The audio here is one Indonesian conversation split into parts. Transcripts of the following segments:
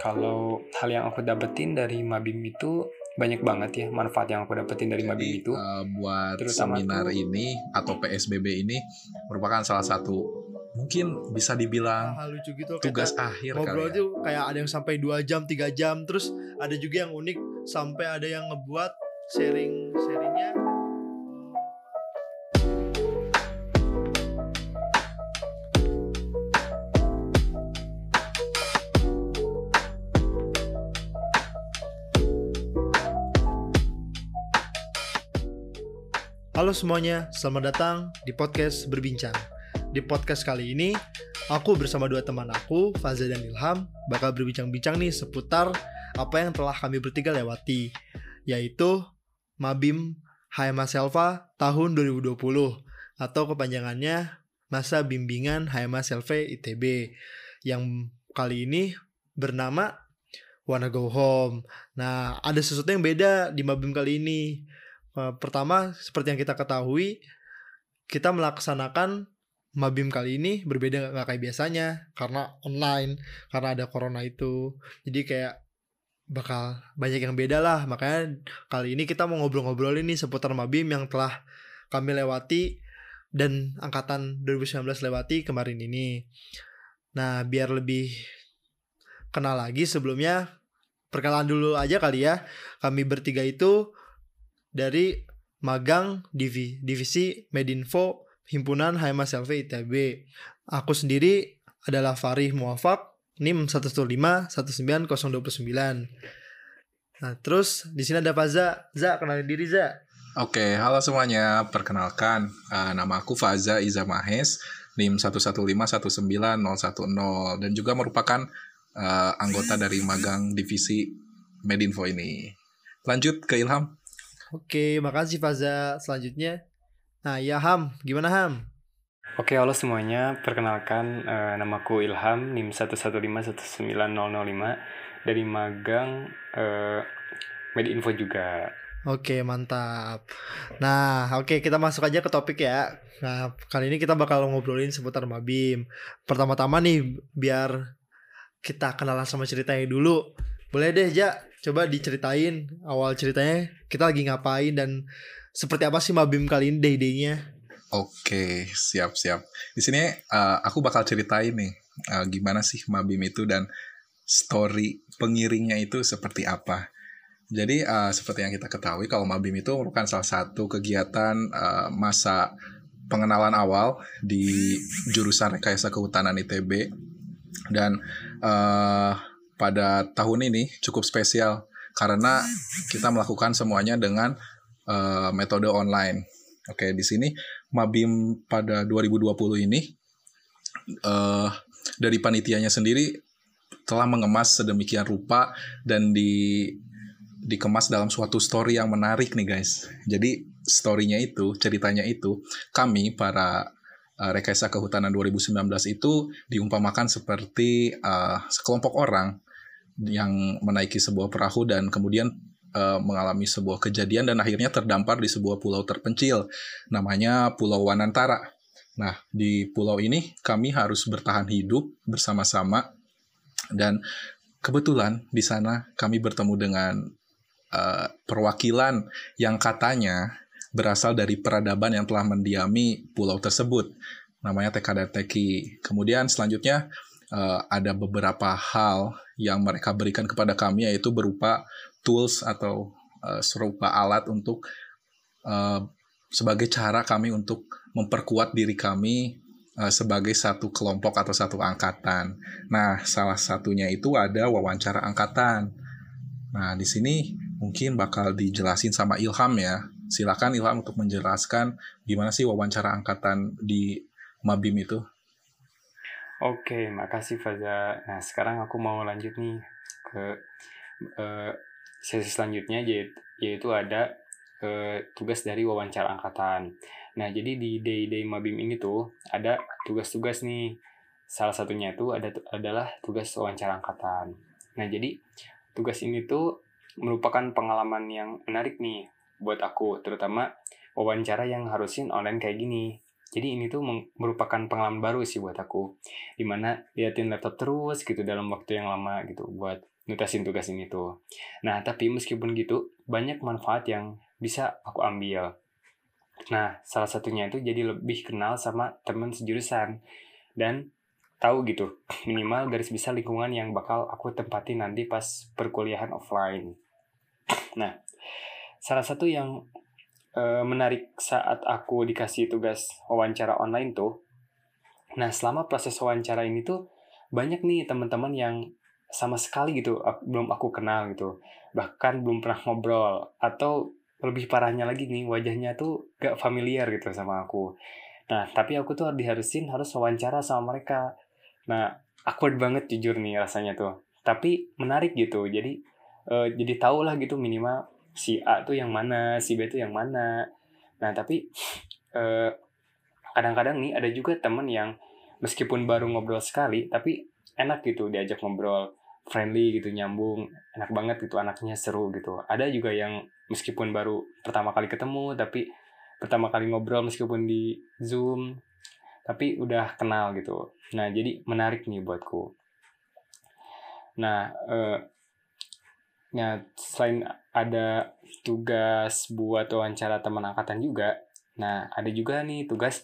kalau hal yang aku dapetin dari Mabim itu banyak banget ya manfaat yang aku dapetin dari Mabim Jadi, itu. eh, buat Terutama seminar tuh- ini atau PSBB ini merupakan salah satu mungkin bisa dibilang hal lucu gitu tugas kita akhir ngobrol kali ya. tuh kayak ada yang sampai 2 jam 3 jam terus ada juga yang unik sampai ada yang ngebuat sharing sharingnya Halo semuanya, selamat datang di podcast Berbincang. Di podcast kali ini, aku bersama dua teman aku, Faza dan Ilham, bakal berbincang-bincang nih seputar apa yang telah kami bertiga lewati, yaitu Mabim HMA Selva tahun 2020 atau kepanjangannya Masa Bimbingan HMA Selva ITB yang kali ini bernama Wanna Go Home. Nah, ada sesuatu yang beda di Mabim kali ini. Eh, Pertama, seperti yang kita ketahui, kita melaksanakan Mabim kali ini berbeda nggak kayak biasanya karena online, karena ada corona itu. Jadi kayak bakal banyak yang beda lah. Makanya kali ini kita mau ngobrol-ngobrolin nih seputar Mabim yang telah kami lewati dan angkatan 2019 lewati kemarin ini. Nah, biar lebih kenal lagi sebelumnya perkenalan dulu aja kali ya. Kami bertiga itu dari magang divi, divisi Medinfo Himpunan HMA Selvi ITB. Aku sendiri adalah Farih Muafak NIM 115-19029. Nah, terus di sini ada Faza. Za, kenalin diri Za. Oke, halo semuanya. Perkenalkan, eh, nama aku Faza Iza Mahes, NIM 115-19010 dan juga merupakan eh, anggota dari magang divisi Medinfo ini. Lanjut ke Ilham. Oke, makasih Faza. Selanjutnya, nah ya Ham, gimana Ham? Oke, halo semuanya. Perkenalkan, eh, namaku Ilham, NIM 115-19005 dari magang eh, Medinfo juga. Oke, mantap. Nah, oke kita masuk aja ke topik ya. Nah, kali ini kita bakal ngobrolin seputar Mabim. Pertama-tama nih, biar kita kenalan sama ceritanya dulu. Boleh deh, Ja. Coba diceritain awal ceritanya kita lagi ngapain dan seperti apa sih Mabim kali ini day-day-nya. Oke, siap-siap. Di sini eh, aku bakal ceritain nih eh, gimana sih Mabim itu dan story pengiringnya itu seperti apa. Jadi eh, seperti yang kita ketahui kalau Mabim itu merupakan salah satu kegiatan eh, masa pengenalan awal di jurusan Rekayasa Kehutanan ITB dan eh, pada tahun ini cukup spesial karena kita melakukan semuanya dengan eh, metode online. Oke, di sini Mabim pada 2020 ini eh dari panitianya sendiri telah mengemas sedemikian rupa dan di dikemas dalam suatu story yang menarik nih guys. Jadi storynya itu, ceritanya itu kami para eh, rekayasa kehutanan 2019 itu diumpamakan seperti eh, sekelompok orang yang menaiki sebuah perahu dan kemudian eh, mengalami sebuah kejadian dan akhirnya terdampar di sebuah pulau terpencil namanya Pulau Wanantara. Nah, di pulau ini kami harus bertahan hidup bersama-sama dan kebetulan di sana kami bertemu dengan eh, perwakilan yang katanya berasal dari peradaban yang telah mendiami pulau tersebut. Namanya Teki. Kemudian selanjutnya eh, ada beberapa hal yang mereka berikan kepada kami yaitu berupa tools atau eh, serupa alat untuk eh, sebagai cara kami untuk memperkuat diri kami eh, sebagai satu kelompok atau satu angkatan. Nah, salah satunya itu ada wawancara angkatan. Nah, di sini mungkin bakal dijelasin sama Ilham ya. Silakan Ilham untuk menjelaskan gimana sih wawancara angkatan di Mabim itu. Oke, makasih Faza. Nah, sekarang aku mau lanjut nih ke eh, sesi selanjutnya yaitu, yaitu ada eh, tugas dari wawancara angkatan. Nah, jadi di day-day Mabim ini tuh ada tugas-tugas nih. Salah satunya itu ada adalah tugas wawancara angkatan. Nah, jadi tugas ini tuh merupakan pengalaman yang menarik nih buat aku, terutama wawancara yang harusin online kayak gini. Jadi ini tuh merupakan pengalaman baru sih buat aku. Di mana liatin laptop terus gitu dalam waktu yang lama gitu buat nutasin tugas ini tuh. Nah tapi meskipun gitu banyak manfaat yang bisa aku ambil. Nah salah satunya itu jadi lebih kenal sama teman sejurusan dan tahu gitu minimal garis besar lingkungan yang bakal aku tempati nanti pas perkuliahan offline. Nah salah satu yang eh, menarik saat aku dikasih tugas wawancara online tuh. Nah, selama proses wawancara ini tuh banyak nih teman-teman yang sama sekali gitu ak- belum aku kenal gitu. Bahkan belum pernah ngobrol atau lebih parahnya lagi nih wajahnya tuh gak familiar gitu sama aku. Nah, tapi aku tuh diharusin harus wawancara sama mereka. Nah, awkward banget jujur nih rasanya tuh. Tapi menarik gitu. Jadi eh, jadi tau lah gitu minimal si A tuh yang mana, si B tuh yang mana. Nah, tapi eh, kadang-kadang nih ada juga temen yang meskipun baru ngobrol sekali, tapi enak gitu diajak ngobrol, friendly gitu, nyambung, enak banget gitu, anaknya seru gitu. Ada juga yang meskipun baru pertama kali ketemu, tapi pertama kali ngobrol meskipun di Zoom, tapi udah kenal gitu. Nah, jadi menarik nih buatku. Nah, eh, Nah, selain ada tugas buat wawancara teman angkatan juga, nah ada juga nih tugas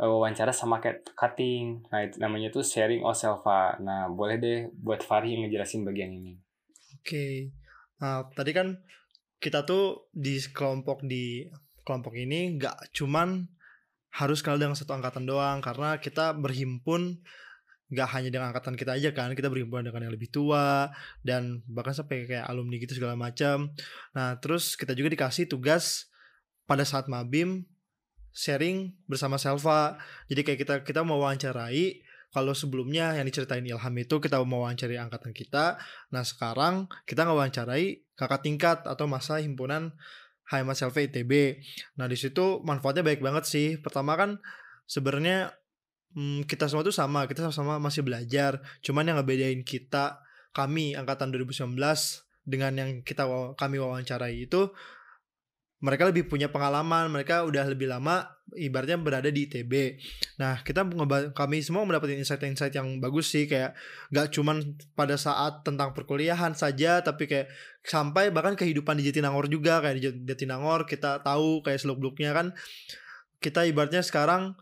eh, wawancara sama cutting. Nah, itu namanya tuh sharing or selfa. Nah, boleh deh buat Fahri yang ngejelasin bagian ini. Oke. Nah, tadi kan kita tuh di kelompok di kelompok ini nggak cuman harus kenal dengan satu angkatan doang karena kita berhimpun nggak hanya dengan angkatan kita aja kan kita berhimpunan dengan yang lebih tua dan bahkan sampai kayak alumni gitu segala macam. Nah terus kita juga dikasih tugas pada saat mabim sharing bersama Selva. Jadi kayak kita kita mau wawancarai kalau sebelumnya yang diceritain Ilham itu kita mau wawancarai angkatan kita. Nah sekarang kita ngewawancarai kakak tingkat atau masa himpunan HMA Selva ITB nah di situ manfaatnya baik banget sih. Pertama kan sebenarnya hmm, kita semua tuh sama, kita sama-sama masih belajar. Cuman yang ngebedain kita, kami angkatan 2019 dengan yang kita kami wawancarai itu mereka lebih punya pengalaman, mereka udah lebih lama ibaratnya berada di ITB. Nah, kita kami semua mendapatkan insight-insight yang bagus sih kayak gak cuman pada saat tentang perkuliahan saja tapi kayak sampai bahkan kehidupan di Jatinangor juga kayak di Jat- Jatinangor kita tahu kayak seluk-beluknya kan kita ibaratnya sekarang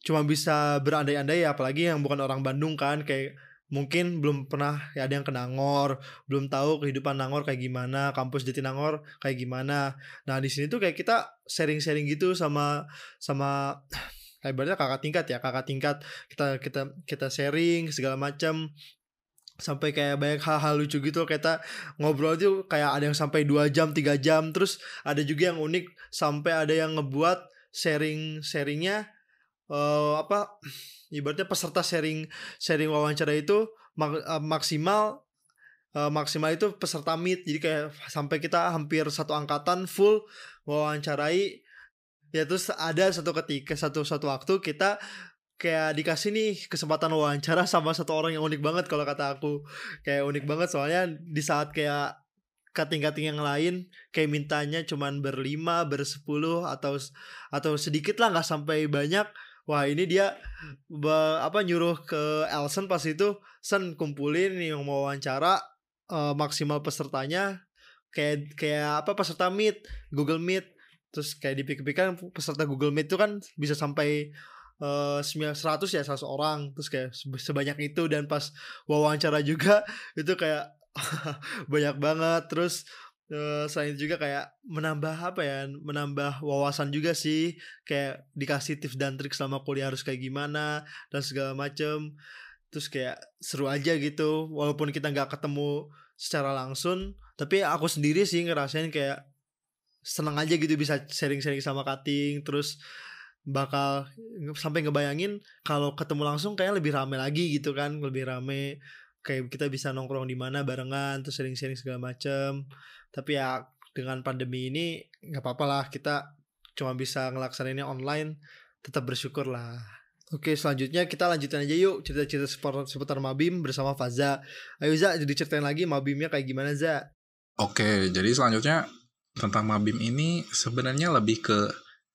cuma bisa berandai-andai ya apalagi yang bukan orang Bandung kan kayak mungkin belum pernah ya ada yang ke Nangor belum tahu kehidupan Nangor kayak gimana kampus Jatinangor kayak gimana. Nah di sini tuh kayak kita sharing-sharing gitu sama sama ibaratnya kakak tingkat ya kakak tingkat. Kita kita kita sharing segala macam sampai kayak banyak hal-hal lucu gitu. Kita ngobrol tuh kayak ada yang sampai dua jam tiga jam. Terus ada juga yang unik sampai ada yang ngebuat sharing eh apa ibaratnya peserta sharing sharing wawancara itu mak- eh, maksimal eh, maksimal itu peserta meet. Jadi kayak sampai kita hampir satu angkatan full wawancarai ya terus ada satu ketika satu satu waktu kita kayak dikasih nih kesempatan wawancara sama satu orang yang unik banget kalau kata aku. Kayak unik banget soalnya di saat kayak kating-kating yang lain kayak mintanya cuman berlima bersepuluh atau atau sedikit lah nggak sampai banyak wah ini dia ba- apa nyuruh ke Elson pas itu Sen kumpulin yang mau wawancara eh, maksimal pesertanya kayak kayak apa peserta Meet Google Meet. Terus kayak dipikir-pikir peserta Google Meet itu kan bisa sampai eh 100 ya 100 orang. Terus kayak sebanyak itu dan pas wawancara juga itu kayak banyak banget. Terus selain itu juga kayak menambah apa ya menambah wawasan juga sih. Kayak dikasih tips dan trik selama kuliah harus kayak gimana dan segala macem. Terus kayak seru aja gitu walaupun kita nggak ketemu secara langsung. Tapi aku sendiri sih ngerasain kayak seneng aja gitu bisa sharing-sharing sama Kating. Terus bakal sampai ngebayangin kalau ketemu langsung kayak lebih rame lagi gitu kan lebih rame. Kayak kita bisa nongkrong di mana barengan terus sharing-sharing segala macem tapi ya dengan pandemi ini nggak apa-apa lah. Kita cuma bisa ngelaksanainnya online tetap bersyukur lah. Oke selanjutnya kita lanjutin aja yuk cerita-cerita seputar, seputar Mabim bersama Faza. Ayo Za jadi ceritain lagi Mabimnya kayak gimana Za? Oke, jadi selanjutnya tentang Mabim ini sebenarnya lebih ke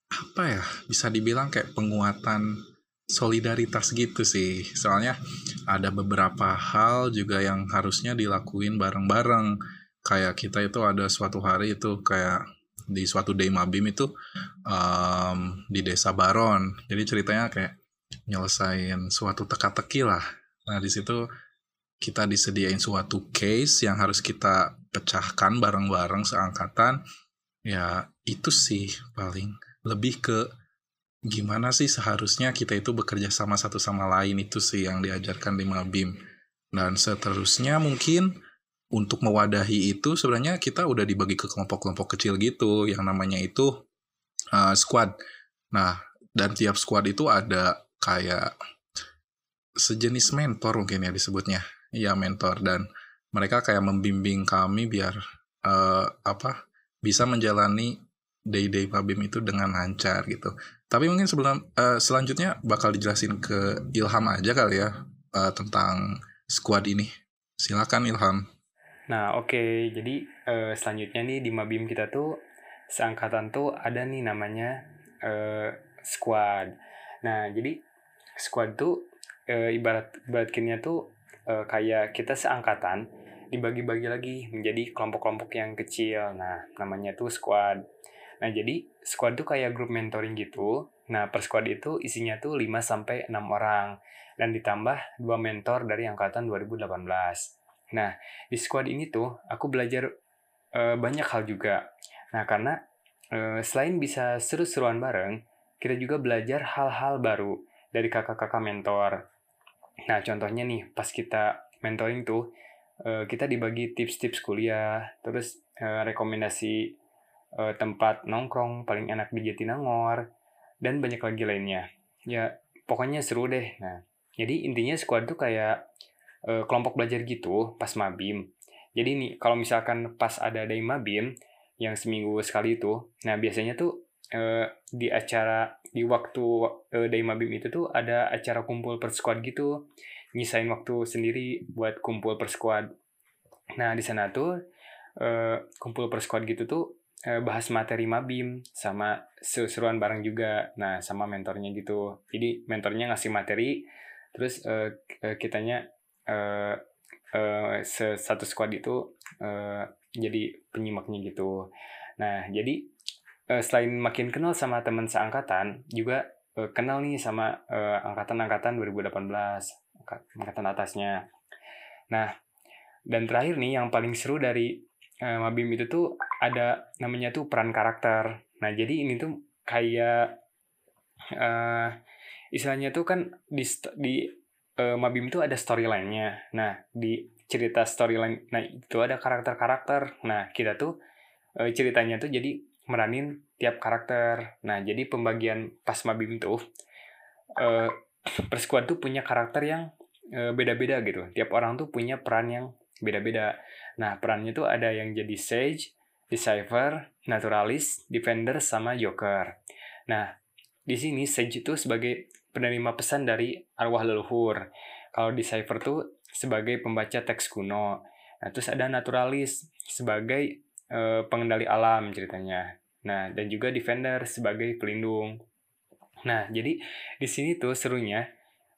apa ya bisa dibilang kayak penguatan solidaritas gitu sih. Soalnya ada beberapa hal juga yang harusnya dilakuin bareng-bareng kayak kita itu ada suatu hari itu kayak di suatu day mabim itu um, di desa Baron. Jadi ceritanya kayak nyelesain suatu teka-teki lah. Nah di situ kita disediain suatu case yang harus kita pecahkan bareng-bareng seangkatan. Ya itu sih paling. Lebih ke gimana sih seharusnya kita itu bekerja sama satu sama lain. Itu sih yang diajarkan di Mabim. Dan seterusnya mungkin untuk mewadahi itu sebenarnya kita udah dibagi ke kelompok-kelompok kecil gitu yang namanya itu uh, squad nah dan tiap squad itu ada kayak sejenis mentor mungkin ya disebutnya ya mentor dan mereka kayak membimbing kami biar uh, apa bisa menjalani day-day Mabim itu dengan lancar gitu. Tapi mungkin sebelum uh, selanjutnya bakal dijelasin ke Ilham aja kali ya uh, tentang squad ini. Silakan Ilham. Nah, oke. Okay. Jadi uh, selanjutnya nih di Mabim kita tuh seangkatan tuh ada nih namanya uh, squad. Nah, jadi squad tuh uh, ibarat ibarat tuh uh, kayak kita seangkatan dibagi-bagi lagi menjadi kelompok-kelompok yang kecil. Nah, namanya tuh squad. Nah, jadi squad tuh kayak grup mentoring gitu. Nah, per squad itu isinya tuh 5 sampai 6 orang dan ditambah dua mentor dari angkatan 2018. Nah, di squad ini tuh aku belajar uh, banyak hal juga. Nah, karena uh, selain bisa seru-seruan bareng, kita juga belajar hal-hal baru dari kakak-kakak mentor. Nah, contohnya nih, pas kita mentoring tuh, uh, kita dibagi tips-tips kuliah, terus uh, rekomendasi uh, tempat nongkrong paling enak di Jatinangor, dan banyak lagi lainnya. Ya, pokoknya seru deh. Nah, jadi intinya squad tuh kayak uh, kelompok belajar gitu pas mabim. Jadi nih, kalau misalkan pas ada day mabim, yang seminggu sekali itu, nah biasanya tuh uh, di acara di waktu uh, day mabim itu tuh ada acara kumpul per gitu. Nyisain waktu sendiri buat kumpul per nah di sana tuh uh, kumpul per gitu tuh uh, bahas materi mabim sama seruan bareng juga. Nah sama mentornya gitu. Jadi mentornya ngasih materi terus uh, kitanya uh, uh, satu squad itu uh, jadi penyimaknya gitu nah jadi uh, selain makin kenal sama teman seangkatan, juga uh, kenal nih sama angkatan-angkatan uh, 2018, angkatan atasnya. Nah, dan terakhir nih yang paling seru dari uh, Mabim itu tuh ada namanya tuh peran karakter. Nah, jadi ini tuh kayak uh, istilahnya tuh kan di di uh, Mabim tuh ada storyline-nya. Nah, di cerita storyline nah itu ada karakter-karakter. Nah, kita tuh uh, ceritanya tuh jadi meranin tiap karakter. Nah, jadi pembagian pas Mabim tuh uh, per squad tuh punya karakter yang beda-beda gitu. Tiap orang tuh punya peran yang beda-beda. Nah, perannya tuh ada yang jadi Sage, Decipher, Naturalist, Defender, sama Joker. Nah, di sini Sage itu sebagai penerima pesan dari arwah leluhur. Kalau Decipher tuh sebagai pembaca teks kuno. Nah, terus ada Naturalist sebagai uh, pengendali alam ceritanya. Nah, dan juga defender sebagai pelindung. Nah, jadi di sini tuh serunya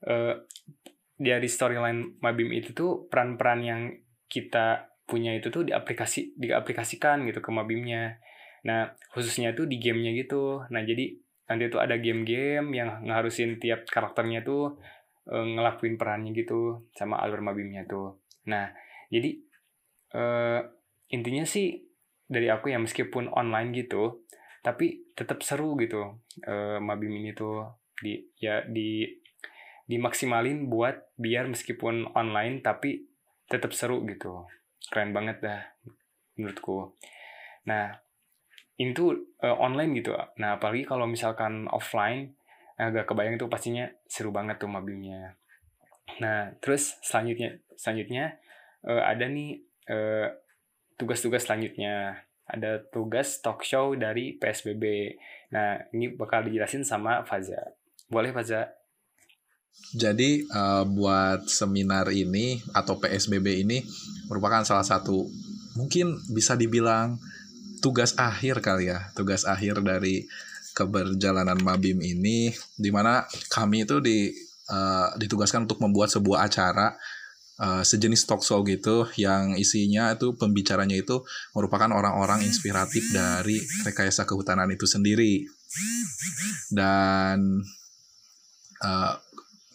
uh, dari storyline Mabim itu tuh peran-peran yang kita punya itu tuh diaplikasi diaplikasikan gitu ke Mabimnya. Nah, khususnya tuh di gamenya gitu. Nah, jadi nanti tuh ada game-game yang ngarusin tiap karakternya tuh uh, ngelakuin perannya gitu sama alur Mabimnya tuh. Nah, jadi uh, intinya sih dari aku ya meskipun online gitu tapi tetap seru gitu uh, mabim ini tuh di ya di dimaksimalin buat biar meskipun online tapi tetap seru gitu keren banget dah menurutku nah ini tuh uh, online gitu nah apalagi kalau misalkan offline agak kebayang tuh pastinya seru banget tuh mabimnya nah terus selanjutnya selanjutnya uh, ada nih uh, tugas-tugas selanjutnya ada tugas talk show dari PSBB. Nah, ini bakal dijelasin sama Faza. Boleh Faza? Jadi uh, buat seminar ini atau PSBB ini merupakan salah satu mungkin bisa dibilang tugas akhir kali ya, tugas akhir dari keberjalanan Mabim ini di mana kami itu di uh, ditugaskan untuk membuat sebuah acara uh, sejenis talk show gitu yang isinya itu pembicaranya itu merupakan orang-orang inspiratif dari rekayasa kehutanan itu sendiri. Dan uh,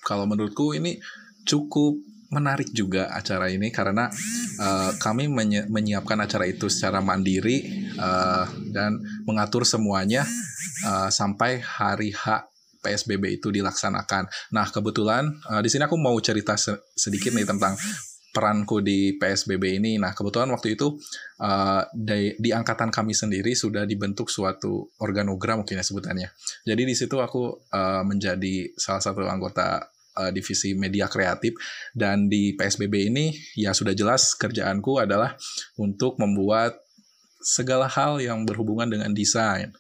kalau menurutku ini cukup menarik juga acara ini karena uh, kami menyi menyiapkan acara itu secara mandiri uh, dan mengatur semuanya uh, sampai hari H PSBB itu dilaksanakan. Nah, kebetulan uh, di sini aku mau cerita se sedikit nih tentang peranku di PSBB ini. Nah, kebetulan waktu itu uh, di, di angkatan kami sendiri sudah dibentuk suatu organogram mungkin ya sebutannya. Jadi di situ aku uh, menjadi salah satu anggota uh, divisi media kreatif dan di PSBB ini ya sudah jelas kerjaanku adalah untuk membuat segala hal yang berhubungan dengan desain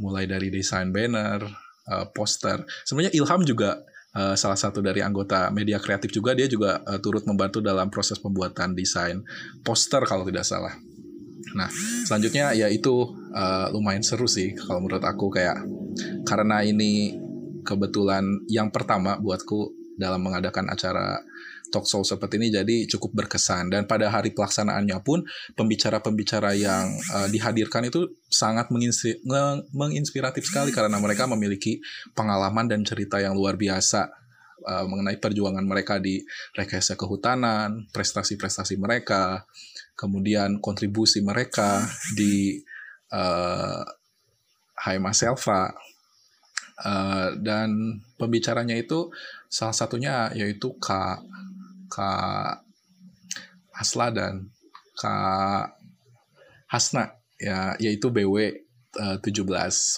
mulai dari desain banner, uh, poster. Sebenarnya Ilham juga uh, salah satu dari anggota media kreatif juga dia juga uh, turut membantu dalam proses pembuatan desain poster kalau tidak salah. Nah, selanjutnya ya itu lumayan seru sih kalau menurut aku kayak karena ini kebetulan yang pertama buatku dalam mengadakan acara talk show seperti ini jadi cukup berkesan. Dan pada hari pelaksanaannya pun pembicara-pembicara yang uh, dihadirkan itu sangat menginspiratif sekali karena mereka memiliki pengalaman dan cerita yang luar biasa uh, mengenai perjuangan mereka di rekayasa kehutanan, prestasi-prestasi mereka, kemudian kontribusi mereka di uh, Haima Selva uh, dan pembicaranya itu salah satunya yaitu Kak Kak Hasla dan Kak Hasna ya yaitu BW uh, 17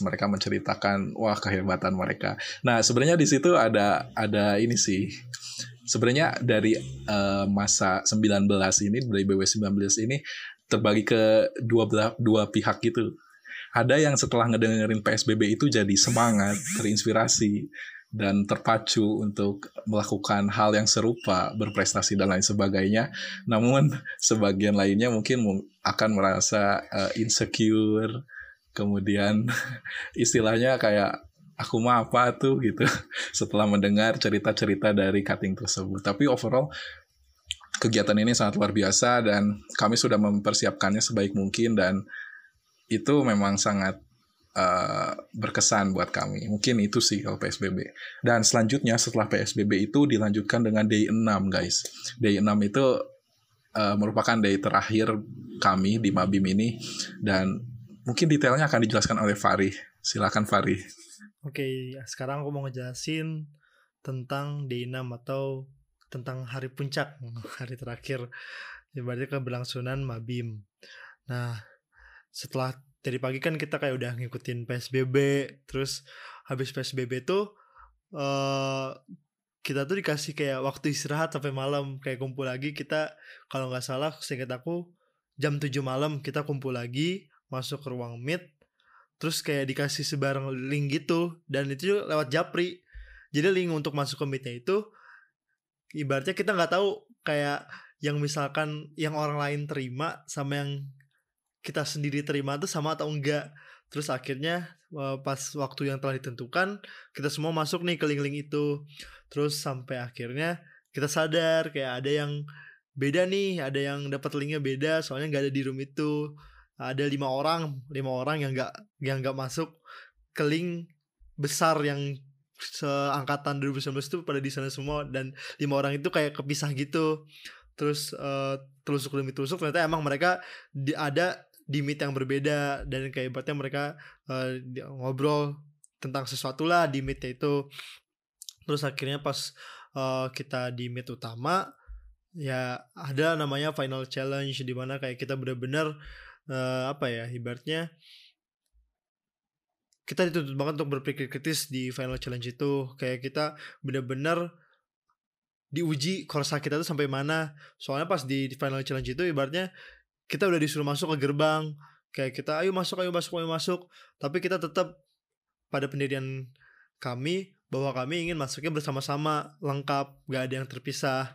mereka menceritakan wah kehebatan mereka. Nah, sebenarnya di situ ada ada ini sih. Sebenarnya dari uh, masa 19 ini dari BW 19 ini terbagi ke dua dua pihak gitu. Ada yang setelah ngedengerin PSBB itu jadi semangat, terinspirasi dan terpacu untuk melakukan hal yang serupa, berprestasi dan lain sebagainya. Namun sebagian lainnya mungkin akan merasa uh, insecure, kemudian istilahnya kayak aku mah apa tuh gitu setelah mendengar cerita-cerita dari cutting tersebut. Tapi overall kegiatan ini sangat luar biasa dan kami sudah mempersiapkannya sebaik mungkin dan itu memang sangat uh, berkesan buat kami. Mungkin itu sih kalau PSBB. Dan selanjutnya setelah PSBB itu dilanjutkan dengan day 6 guys. Day 6 itu uh, merupakan day terakhir kami di Mabim ini dan mungkin detailnya akan dijelaskan oleh Fari. Silakan Fari. Oke, sekarang aku mau ngejelasin tentang day 6 atau tentang hari puncak, hari terakhir. Ibaratnya keberlangsungan Mabim. Nah, setelah dari pagi kan kita kayak udah ngikutin PSBB terus habis PSBB tuh uh, kita tuh dikasih kayak waktu istirahat sampai malam. Kayak kumpul lagi kita kalau nggak salah seingat aku jam 7 malam kita kumpul lagi masuk ke ruang meet terus kayak dikasih sebarang link gitu. Dan itu lewat japri. Jadi link untuk masuk ke meetnya itu ibaratnya kita nggak tahu kayak yang misalkan yang orang lain terima sama yang kita sendiri terima itu sama atau enggak. Terus akhirnya eh, pas waktu yang telah ditentukan kita semua masuk nih ke link-link itu. Terus sampai akhirnya kita sadar kayak ada yang beda nih ada yang dapat linknya beda soalnya nggak ada di room itu. Ada lima orang lima orang yang nggak yang nggak masuk ke link besar yang seangkatan 2019 itu pada di sana semua dan lima orang itu kayak kepisah gitu. Terus uh, telusuk demi telusuk ternyata emang mereka di, ada di meet yang berbeda dan kayak ibaratnya mereka uh, ngobrol tentang sesuatu lah di meet itu. Terus akhirnya pas uh, kita di meet utama ya ada namanya final challenge di mana kayak kita benar-benar uh, apa ya ibaratnya kita dituntut banget untuk berpikir kritis di final challenge itu. Kayak kita benar-benar diuji korsa kita tuh sampai mana. Soalnya pas di final challenge itu ibaratnya kita udah disuruh masuk ke gerbang kayak kita ayo masuk ayo masuk ayo masuk. Tapi kita tetap pada pendirian kami bahwa kami ingin masuknya bersama-sama lengkap gak ada yang terpisah.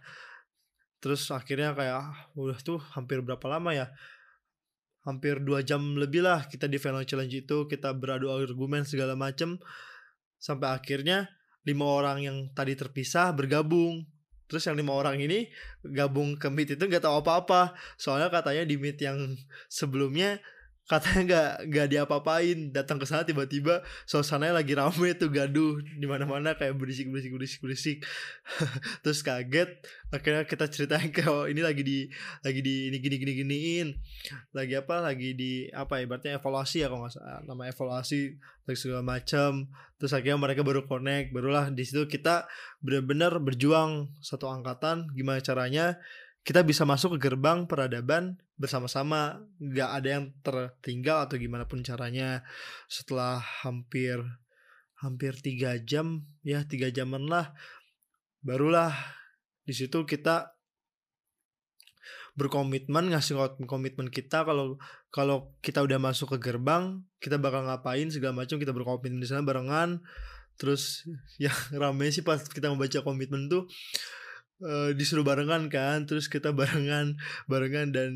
Terus akhirnya kayak ah, udah tuh hampir berapa lama ya? Hampir dua jam lebih lah kita di final challenge itu kita beradu argumen segala macem. Sampai akhirnya lima orang yang tadi terpisah bergabung terus yang lima orang ini gabung ke meet itu nggak tahu apa-apa. Soalnya katanya di meet yang sebelumnya katanya nggak nggak diapa-apain. Datang ke sana tiba-tiba suasananya lagi rame tuh gaduh. Di mana-mana kayak berisik berisik berisik berisik. Terus kaget. Akhirnya kita ceritain ke oh, ini lagi di lagi di ini gini gini giniin. Lagi apa? Lagi di apa ya ibaratnya evaluasi ya kalau nggak salah. Nama evaluasi lagi segala macam terus akhirnya mereka baru connect. Barulah di situ kita benar-benar berjuang satu angkatan. Gimana caranya kita bisa masuk ke gerbang peradaban bersama-sama. Nggak ada yang tertinggal atau gimana pun caranya. Setelah hampir hampir tiga jam ya tiga jaman lah barulah di situ kita berkomitmen ngasih komitmen kita kalau kalau kita udah masuk ke gerbang kita bakal ngapain segala macam kita berkomitmen di sana barengan. Terus ya rame sih pas kita membaca komitmen tuh uh, disuruh barengan kan terus kita barengan barengan dan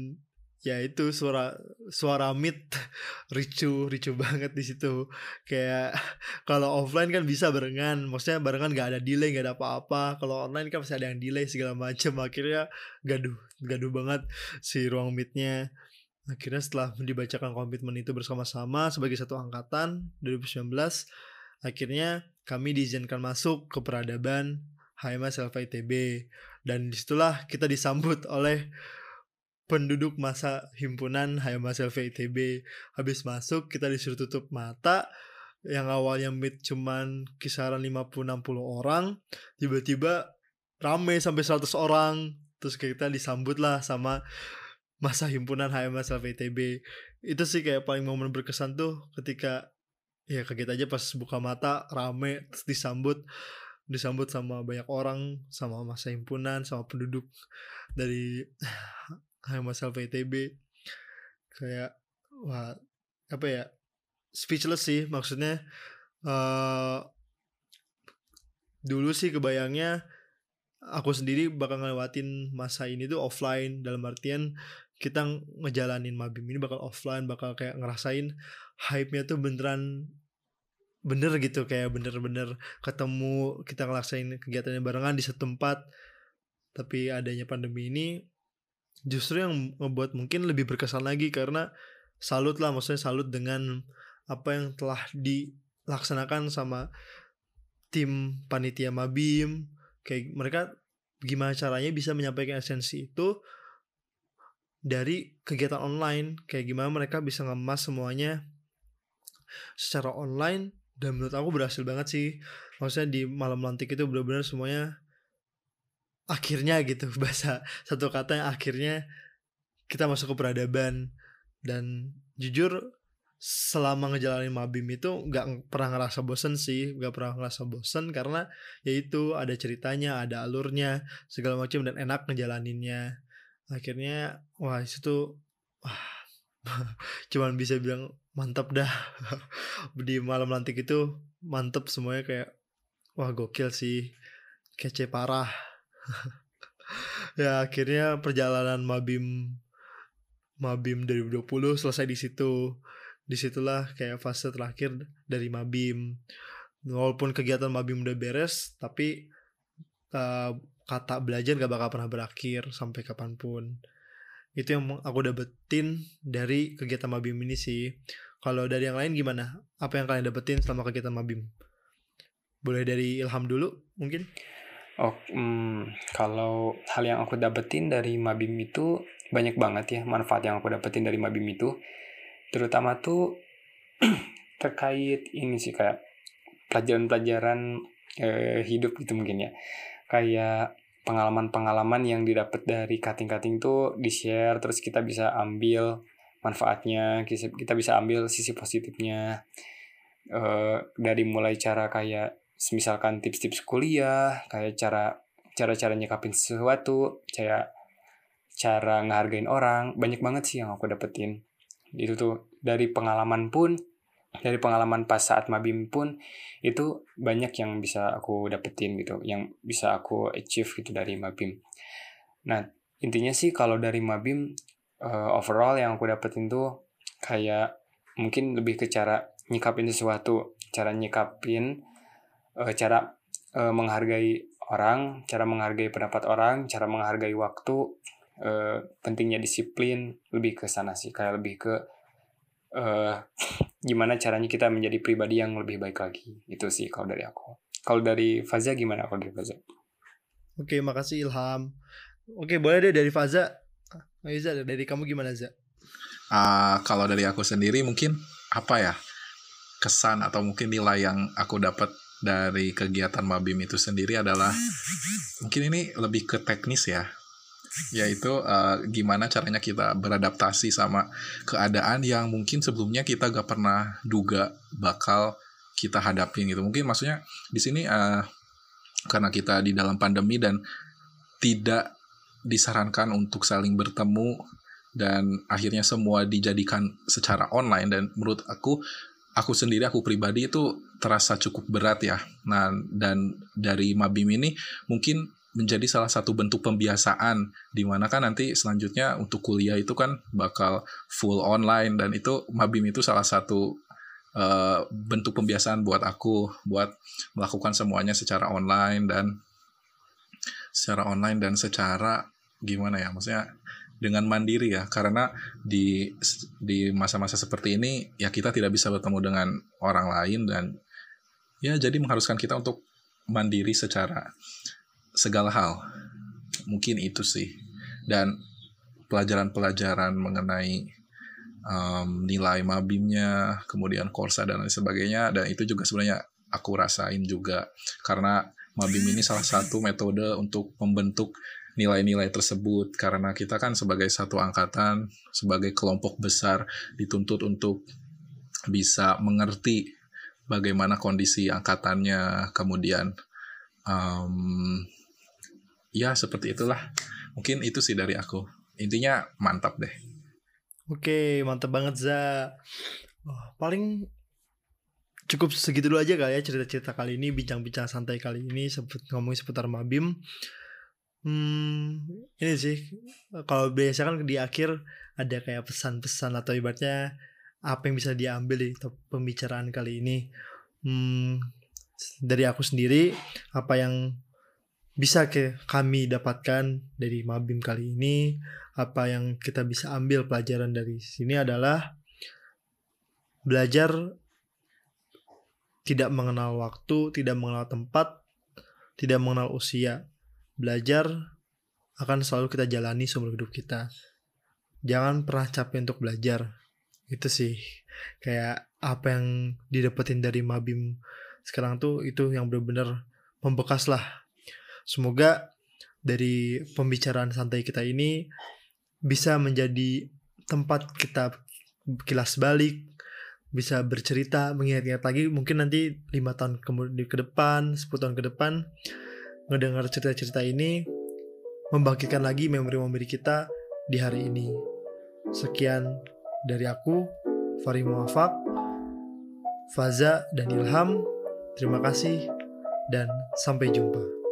ya itu suara suara mid ricu ricu banget di situ. Kayak kalau offline kan bisa barengan maksudnya barengan nggak ada delay nggak ada apa-apa. Kalau online kan pasti ada yang delay segala macam akhirnya gaduh gaduh banget si ruang midnya akhirnya setelah dibacakan komitmen itu bersama-sama sebagai satu angkatan 2019 akhirnya kami diizinkan masuk ke peradaban HMS ITB dan di situlah kita disambut oleh penduduk masa himpunan Selva ITB habis masuk kita disuruh tutup mata. Yang awalnya meet cuman kisaran 50-60 orang tiba-tiba rame sampai 100 orang. Terus kita disambut lah sama masa himpunan Selva ITB itu sih kayak paling momen berkesan tuh ketika ya kaget aja pas buka mata rame terus disambut disambut sama banyak orang sama masa himpunan sama penduduk dari masalah VTB kayak wah apa ya speechless sih maksudnya uh, dulu sih kebayangnya aku sendiri bakal ngelewatin masa ini tuh offline dalam artian kita ngejalanin mabim ini bakal offline bakal kayak ngerasain hype-nya tuh beneran bener gitu kayak bener-bener ketemu kita ngelaksanain kegiatannya barengan di satu tempat tapi adanya pandemi ini justru yang membuat mungkin lebih berkesan lagi karena salut lah maksudnya salut dengan apa yang telah dilaksanakan sama tim panitia Mabim. Kayak mereka gimana caranya bisa menyampaikan esensi itu dari kegiatan online. Kayak gimana mereka bisa ngemas semuanya secara online dan menurut aku berhasil banget sih. Maksudnya di malam lantik itu benar-benar semuanya akhirnya gitu. Bahasa satu kata yang akhirnya kita masuk ke peradaban. Dan jujur selama ngejalanin mabim itu nggak pernah ngerasa bosen sih. Nggak pernah ngerasa bosen karena ya itu ada ceritanya ada alurnya segala macam dan enak ngejalaninnya. Akhirnya wah itu wah cuman bisa bilang mantap dah. Di malam lantik itu mantep semuanya kayak wah gokil sih. Kece parah. Ya akhirnya perjalanan Mabim Mabim 2020 selesai di situ. Di situlah kayak fase terakhir dari Mabim. Walaupun kegiatan Mabim udah beres tapi uh, kata belajar gak bakal pernah berakhir sampai kapan pun itu yang aku dapetin dari kegiatan Mabim ini sih kalau dari yang lain gimana apa yang kalian dapetin selama kegiatan Mabim boleh dari Ilham dulu mungkin Oh, hmm, kalau hal yang aku dapetin dari Mabim itu banyak banget ya manfaat yang aku dapetin dari Mabim itu. Terutama tuh terkait ini sih kayak pelajaran-pelajaran eh, hidup gitu mungkin ya. Kayak pengalaman-pengalaman yang didapat dari cutting-cutting tuh di-share terus kita bisa ambil manfaatnya, kita bisa ambil sisi positifnya. Eh, dari mulai cara kayak misalkan tips-tips kuliah kayak cara cara-cara nyekapin sesuatu kayak cara ngehargain orang banyak banget sih yang aku dapetin itu tuh dari pengalaman pun dari pengalaman pas saat mabim pun itu banyak yang bisa aku dapetin gitu yang bisa aku achieve gitu dari mabim. Nah intinya sih kalau dari mabim uh, overall yang aku dapetin tuh kayak mungkin lebih ke cara nyikapin sesuatu cara nyikapin uh, cara uh, menghargai orang cara menghargai pendapat orang cara menghargai waktu uh, pentingnya disiplin lebih ke sana sih kayak lebih ke uh, gimana caranya kita menjadi pribadi yang lebih baik lagi? Itu sih kalau dari aku. Kalau dari Faza gimana kalau dari Faza? Oke makasih Ilham. Oke boleh deh dari Faza. Ayo Za, dari kamu gimana Za? Uh, kalau dari aku sendiri mungkin apa ya? Kesan atau mungkin nilai yang aku dapat dari kegiatan Mabim itu sendiri adalah mungkin ini lebih ke teknis ya yaitu uh, gimana caranya kita beradaptasi sama keadaan yang mungkin sebelumnya kita gak pernah duga bakal kita hadapin gitu mungkin maksudnya di sini uh, karena kita di dalam pandemi dan tidak disarankan untuk saling bertemu dan akhirnya semua dijadikan secara online dan menurut aku aku sendiri aku pribadi itu terasa cukup berat ya. Nah, dan dari Mabim ini mungkin menjadi salah satu bentuk pembiasaan di mana kan nanti selanjutnya untuk kuliah itu kan bakal full online dan itu Mabim itu salah satu uh, bentuk pembiasaan buat aku buat melakukan semuanya secara online dan secara online dan secara gimana ya maksudnya dengan mandiri ya. Karena di di masa-masa seperti ini ya kita tidak bisa bertemu dengan orang lain dan ya jadi mengharuskan kita untuk mandiri secara segala hal. Mungkin itu sih. Dan pelajaran-pelajaran mengenai um, nilai mabimnya kemudian korsa dan lain sebagainya dan itu juga sebenarnya aku rasain juga. Karena mabim ini salah satu metode untuk membentuk nilai-nilai tersebut. Karena kita kan sebagai satu angkatan, sebagai kelompok besar dituntut untuk bisa mengerti bagaimana kondisi angkatannya, kemudian um, ya seperti itulah. Mungkin itu sih dari aku. Intinya mantap deh. Oke, mantap banget Za. Oh, paling cukup segitu dulu aja kali ya cerita-cerita kali ini, bincang-bincang santai kali ini sebut ngomongin seputar Mabim. Hmm, ini sih kalau biasa kan di akhir ada kayak pesan-pesan atau ibaratnya apa yang bisa diambil di pembicaraan kali ini. Hmm, dari aku sendiri apa yang bisa ke kami dapatkan dari Mabim kali ini, apa yang kita bisa ambil pelajaran dari sini adalah belajar tidak mengenal waktu, tidak mengenal tempat, tidak mengenal usia belajar akan selalu kita jalani seumur hidup kita. Jangan pernah capek untuk belajar. Itu sih kayak apa yang didapetin dari Mabim sekarang tuh itu yang benar-benar membekas lah. Semoga dari pembicaraan santai kita ini bisa menjadi tempat kita kilas balik, bisa bercerita, mengingat-ingat lagi mungkin nanti lima tahun kemudian ke depan, 10 tahun ke depan ngedengar cerita-cerita ini membangkitkan lagi memori-memori kita di hari ini. Sekian dari aku, Fari Muafak, Faza, dan Ilham. Terima kasih dan sampai jumpa.